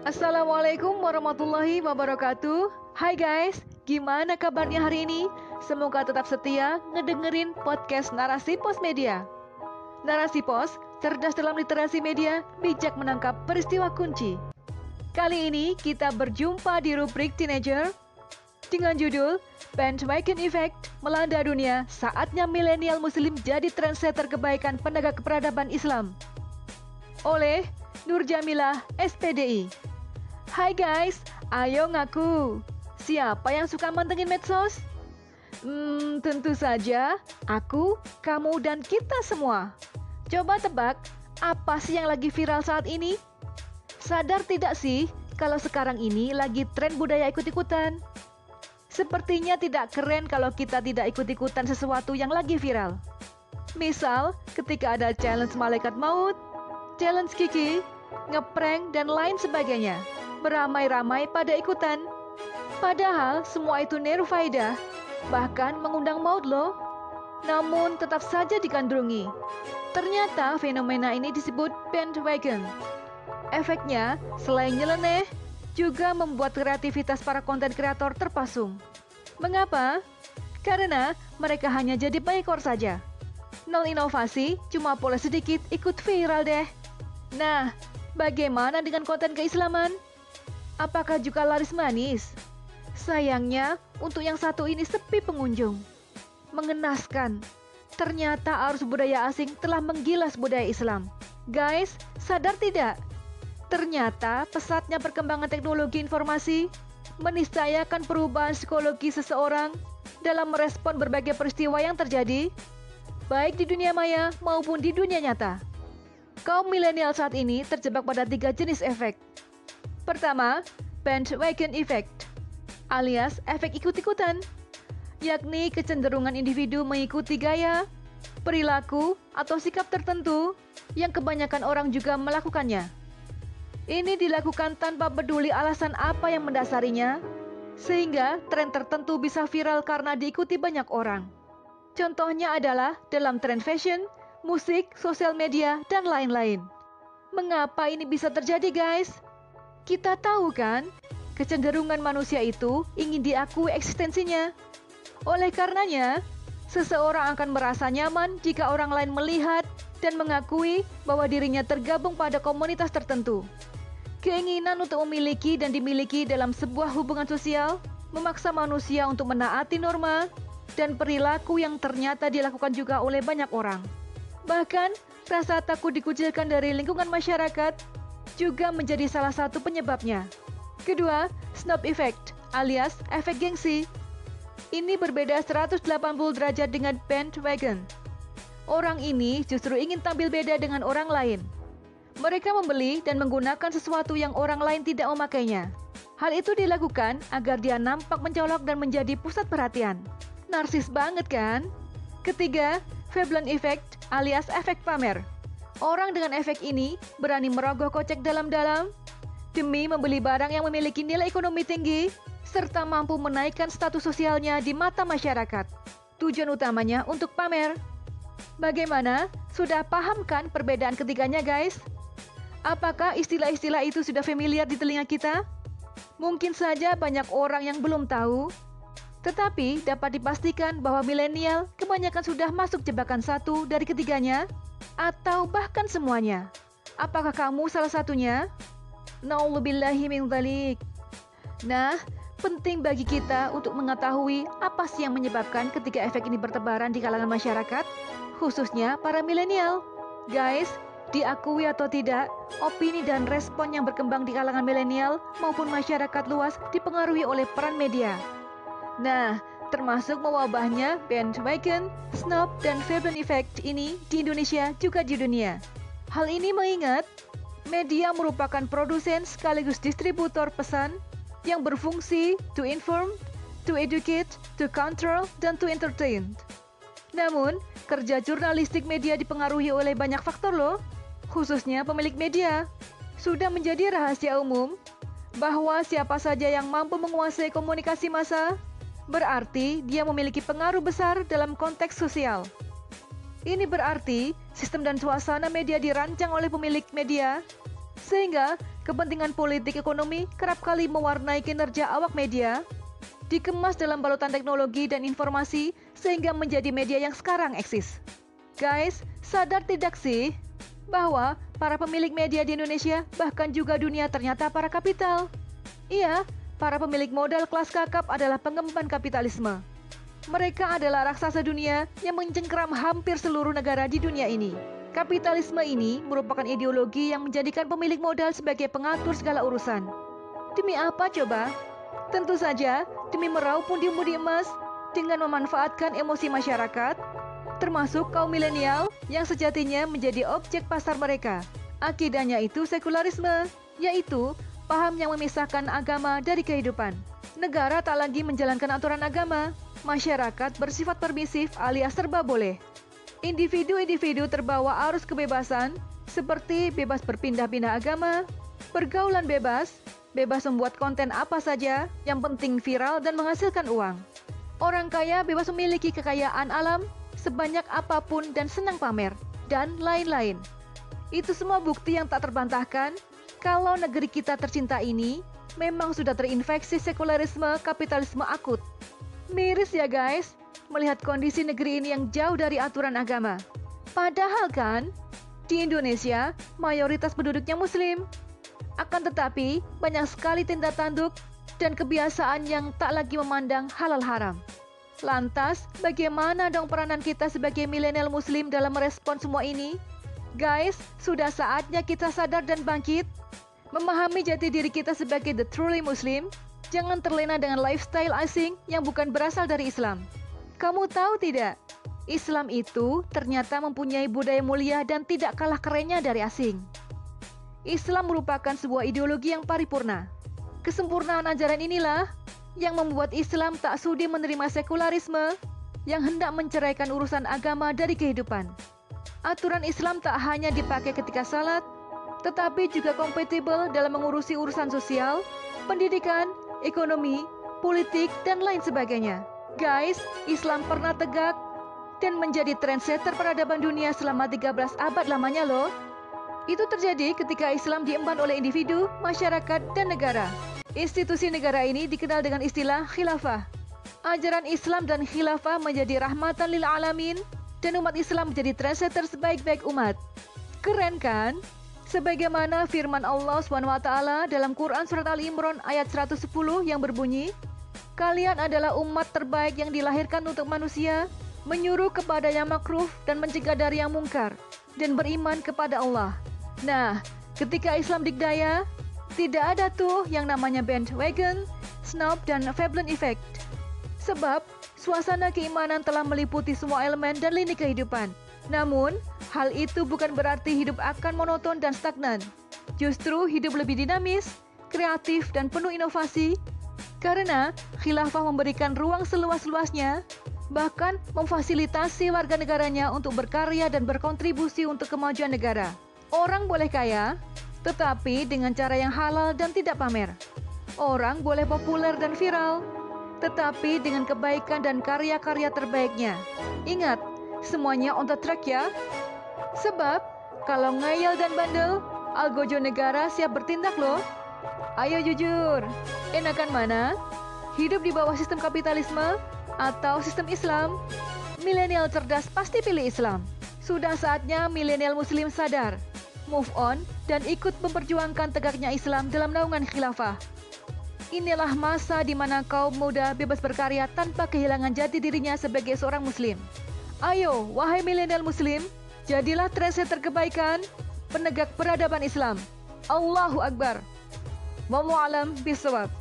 Assalamualaikum warahmatullahi wabarakatuh. Hai guys, gimana kabarnya hari ini? Semoga tetap setia ngedengerin podcast Narasi Pos Media. Narasi Pos, cerdas dalam literasi media, bijak menangkap peristiwa kunci. Kali ini kita berjumpa di rubrik Teenager dengan judul Bandwagon Effect melanda dunia, saatnya milenial muslim jadi trendsetter kebaikan penegak peradaban Islam. Oleh Nur Jamilah, SPDI. Hai guys, ayo ngaku. Siapa yang suka mantengin medsos? Hmm, tentu saja aku, kamu, dan kita semua. Coba tebak, apa sih yang lagi viral saat ini? Sadar tidak sih kalau sekarang ini lagi tren budaya ikut-ikutan? Sepertinya tidak keren kalau kita tidak ikut-ikutan sesuatu yang lagi viral. Misal, ketika ada challenge malaikat maut, challenge Kiki, ngeprank, dan lain sebagainya beramai-ramai pada ikutan. Padahal semua itu neru faidah, bahkan mengundang maut loh. Namun tetap saja digandrungi. Ternyata fenomena ini disebut bandwagon. Efeknya, selain nyeleneh, juga membuat kreativitas para konten kreator terpasung. Mengapa? Karena mereka hanya jadi pengekor saja. Nol inovasi, cuma pola sedikit ikut viral deh. Nah, bagaimana dengan konten keislaman? Apakah juga laris manis? Sayangnya, untuk yang satu ini sepi pengunjung. Mengenaskan, ternyata arus budaya asing telah menggilas budaya Islam. Guys, sadar tidak? Ternyata pesatnya perkembangan teknologi informasi meniscayakan perubahan psikologi seseorang dalam merespon berbagai peristiwa yang terjadi, baik di dunia maya maupun di dunia nyata. Kaum milenial saat ini terjebak pada tiga jenis efek. Pertama, bandwagon effect alias efek ikut-ikutan, yakni kecenderungan individu mengikuti gaya, perilaku, atau sikap tertentu yang kebanyakan orang juga melakukannya. Ini dilakukan tanpa peduli alasan apa yang mendasarinya, sehingga tren tertentu bisa viral karena diikuti banyak orang. Contohnya adalah dalam tren fashion, musik, sosial media, dan lain-lain. Mengapa ini bisa terjadi, guys? Kita tahu kan, kecenderungan manusia itu ingin diakui eksistensinya. Oleh karenanya, seseorang akan merasa nyaman jika orang lain melihat dan mengakui bahwa dirinya tergabung pada komunitas tertentu. Keinginan untuk memiliki dan dimiliki dalam sebuah hubungan sosial memaksa manusia untuk menaati norma dan perilaku yang ternyata dilakukan juga oleh banyak orang. Bahkan, rasa takut dikucilkan dari lingkungan masyarakat juga menjadi salah satu penyebabnya. Kedua, snob effect alias efek gengsi. Ini berbeda 180 derajat dengan bandwagon. Orang ini justru ingin tampil beda dengan orang lain. Mereka membeli dan menggunakan sesuatu yang orang lain tidak memakainya. Hal itu dilakukan agar dia nampak mencolok dan menjadi pusat perhatian. Narsis banget kan? Ketiga, Veblen effect alias efek pamer. Orang dengan efek ini berani merogoh kocek dalam-dalam demi membeli barang yang memiliki nilai ekonomi tinggi serta mampu menaikkan status sosialnya di mata masyarakat. Tujuan utamanya untuk pamer. Bagaimana? Sudah paham kan perbedaan ketiganya, guys? Apakah istilah-istilah itu sudah familiar di telinga kita? Mungkin saja banyak orang yang belum tahu, tetapi dapat dipastikan bahwa milenial kebanyakan sudah masuk jebakan satu dari ketiganya atau bahkan semuanya. Apakah kamu salah satunya? Na'udzubillahi min dzalik. Nah, penting bagi kita untuk mengetahui apa sih yang menyebabkan ketiga efek ini bertebaran di kalangan masyarakat, khususnya para milenial. Guys, diakui atau tidak, opini dan respon yang berkembang di kalangan milenial maupun masyarakat luas dipengaruhi oleh peran media. Nah, termasuk mewabahnya bandwagon, snob, dan Veblen effect ini di Indonesia juga di dunia. Hal ini mengingat media merupakan produsen sekaligus distributor pesan yang berfungsi to inform, to educate, to control, dan to entertain. Namun, kerja jurnalistik media dipengaruhi oleh banyak faktor loh, khususnya pemilik media. Sudah menjadi rahasia umum bahwa siapa saja yang mampu menguasai komunikasi massa berarti dia memiliki pengaruh besar dalam konteks sosial. Ini berarti sistem dan suasana media dirancang oleh pemilik media, sehingga kepentingan politik ekonomi kerap kali mewarnai kinerja awak media, dikemas dalam balutan teknologi dan informasi sehingga menjadi media yang sekarang eksis. Guys, sadar tidak sih bahwa para pemilik media di Indonesia bahkan juga dunia ternyata para kapital? Iya, para pemilik modal kelas kakap adalah pengemban kapitalisme. Mereka adalah raksasa dunia yang mencengkeram hampir seluruh negara di dunia ini. Kapitalisme ini merupakan ideologi yang menjadikan pemilik modal sebagai pengatur segala urusan. Demi apa coba? Tentu saja demi meraup pundi-pundi emas dengan memanfaatkan emosi masyarakat, termasuk kaum milenial yang sejatinya menjadi objek pasar mereka. Akidahnya itu sekularisme, yaitu paham yang memisahkan agama dari kehidupan. Negara tak lagi menjalankan aturan agama, masyarakat bersifat permisif alias serba boleh. Individu-individu terbawa arus kebebasan seperti bebas berpindah-pindah agama, pergaulan bebas, bebas membuat konten apa saja, yang penting viral dan menghasilkan uang. Orang kaya bebas memiliki kekayaan alam sebanyak apa pun dan senang pamer, dan lain-lain. Itu semua bukti yang tak terbantahkan kalau negeri kita tercinta ini memang sudah terinfeksi sekularisme kapitalisme akut. Miris ya guys, melihat kondisi negeri ini yang jauh dari aturan agama. Padahal kan, di Indonesia mayoritas penduduknya muslim. Akan tetapi, banyak sekali tindak tanduk dan kebiasaan yang tak lagi memandang halal haram. Lantas, bagaimana dong peranan kita sebagai milenial muslim dalam merespon semua ini? Guys, sudah saatnya kita sadar dan bangkit. Memahami jati diri kita sebagai the truly muslim, jangan terlena dengan lifestyle asing yang bukan berasal dari Islam. Kamu tahu tidak? Islam itu ternyata mempunyai budaya mulia dan tidak kalah kerennya dari asing. Islam merupakan sebuah ideologi yang paripurna. Kesempurnaan ajaran inilah yang membuat Islam tak sudi menerima sekularisme yang hendak menceraikan urusan agama dari kehidupan. Aturan Islam tak hanya dipakai ketika salat, tetapi juga kompatibel dalam mengurusi urusan sosial, pendidikan, ekonomi, politik, dan lain sebagainya. Guys, Islam pernah tegak dan menjadi trendsetter peradaban dunia selama 13 abad lamanya loh. Itu terjadi ketika Islam diemban oleh individu, masyarakat, dan negara. Institusi negara ini dikenal dengan istilah khilafah. Ajaran Islam dan khilafah menjadi rahmatan lil alamin dan umat Islam menjadi trendsetter sebaik-baik umat. Keren kan? Sebagaimana firman Allah SWT dalam Quran Surat Al Imran ayat 110 yang berbunyi, Kalian adalah umat terbaik yang dilahirkan untuk manusia, menyuruh kepada yang makruh dan mencegah dari yang mungkar, dan beriman kepada Allah. Nah, ketika Islam dikdaya, tidak ada tuh yang namanya bandwagon, snob, dan Veblen effect. Sebab, suasana keimanan telah meliputi semua elemen dan lini kehidupan. Namun, hal itu bukan berarti hidup akan monoton dan stagnan. Justru hidup lebih dinamis, kreatif, dan penuh inovasi karena khilafah memberikan ruang seluas-luasnya, bahkan memfasilitasi warga negaranya untuk berkarya dan berkontribusi untuk kemajuan negara. Orang boleh kaya, tetapi dengan cara yang halal dan tidak pamer. Orang boleh populer dan viral, tetapi dengan kebaikan dan karya-karya terbaiknya. Ingat, semuanya on the track ya. Sebab, kalau ngayal dan bandel, algojo negara siap bertindak loh. Ayo jujur, enakan mana? Hidup di bawah sistem kapitalisme atau sistem Islam? Milenial cerdas pasti pilih Islam. Sudah saatnya milenial muslim sadar, move on, dan ikut memperjuangkan tegaknya Islam dalam naungan khilafah. Inilah masa di mana kaum muda bebas berkarya tanpa kehilangan jati dirinya sebagai seorang muslim. Ayo, wahai milenial muslim, jadilah trese terkebaikan, penegak peradaban Islam. Allahu Akbar. Wallahu alam bisawab.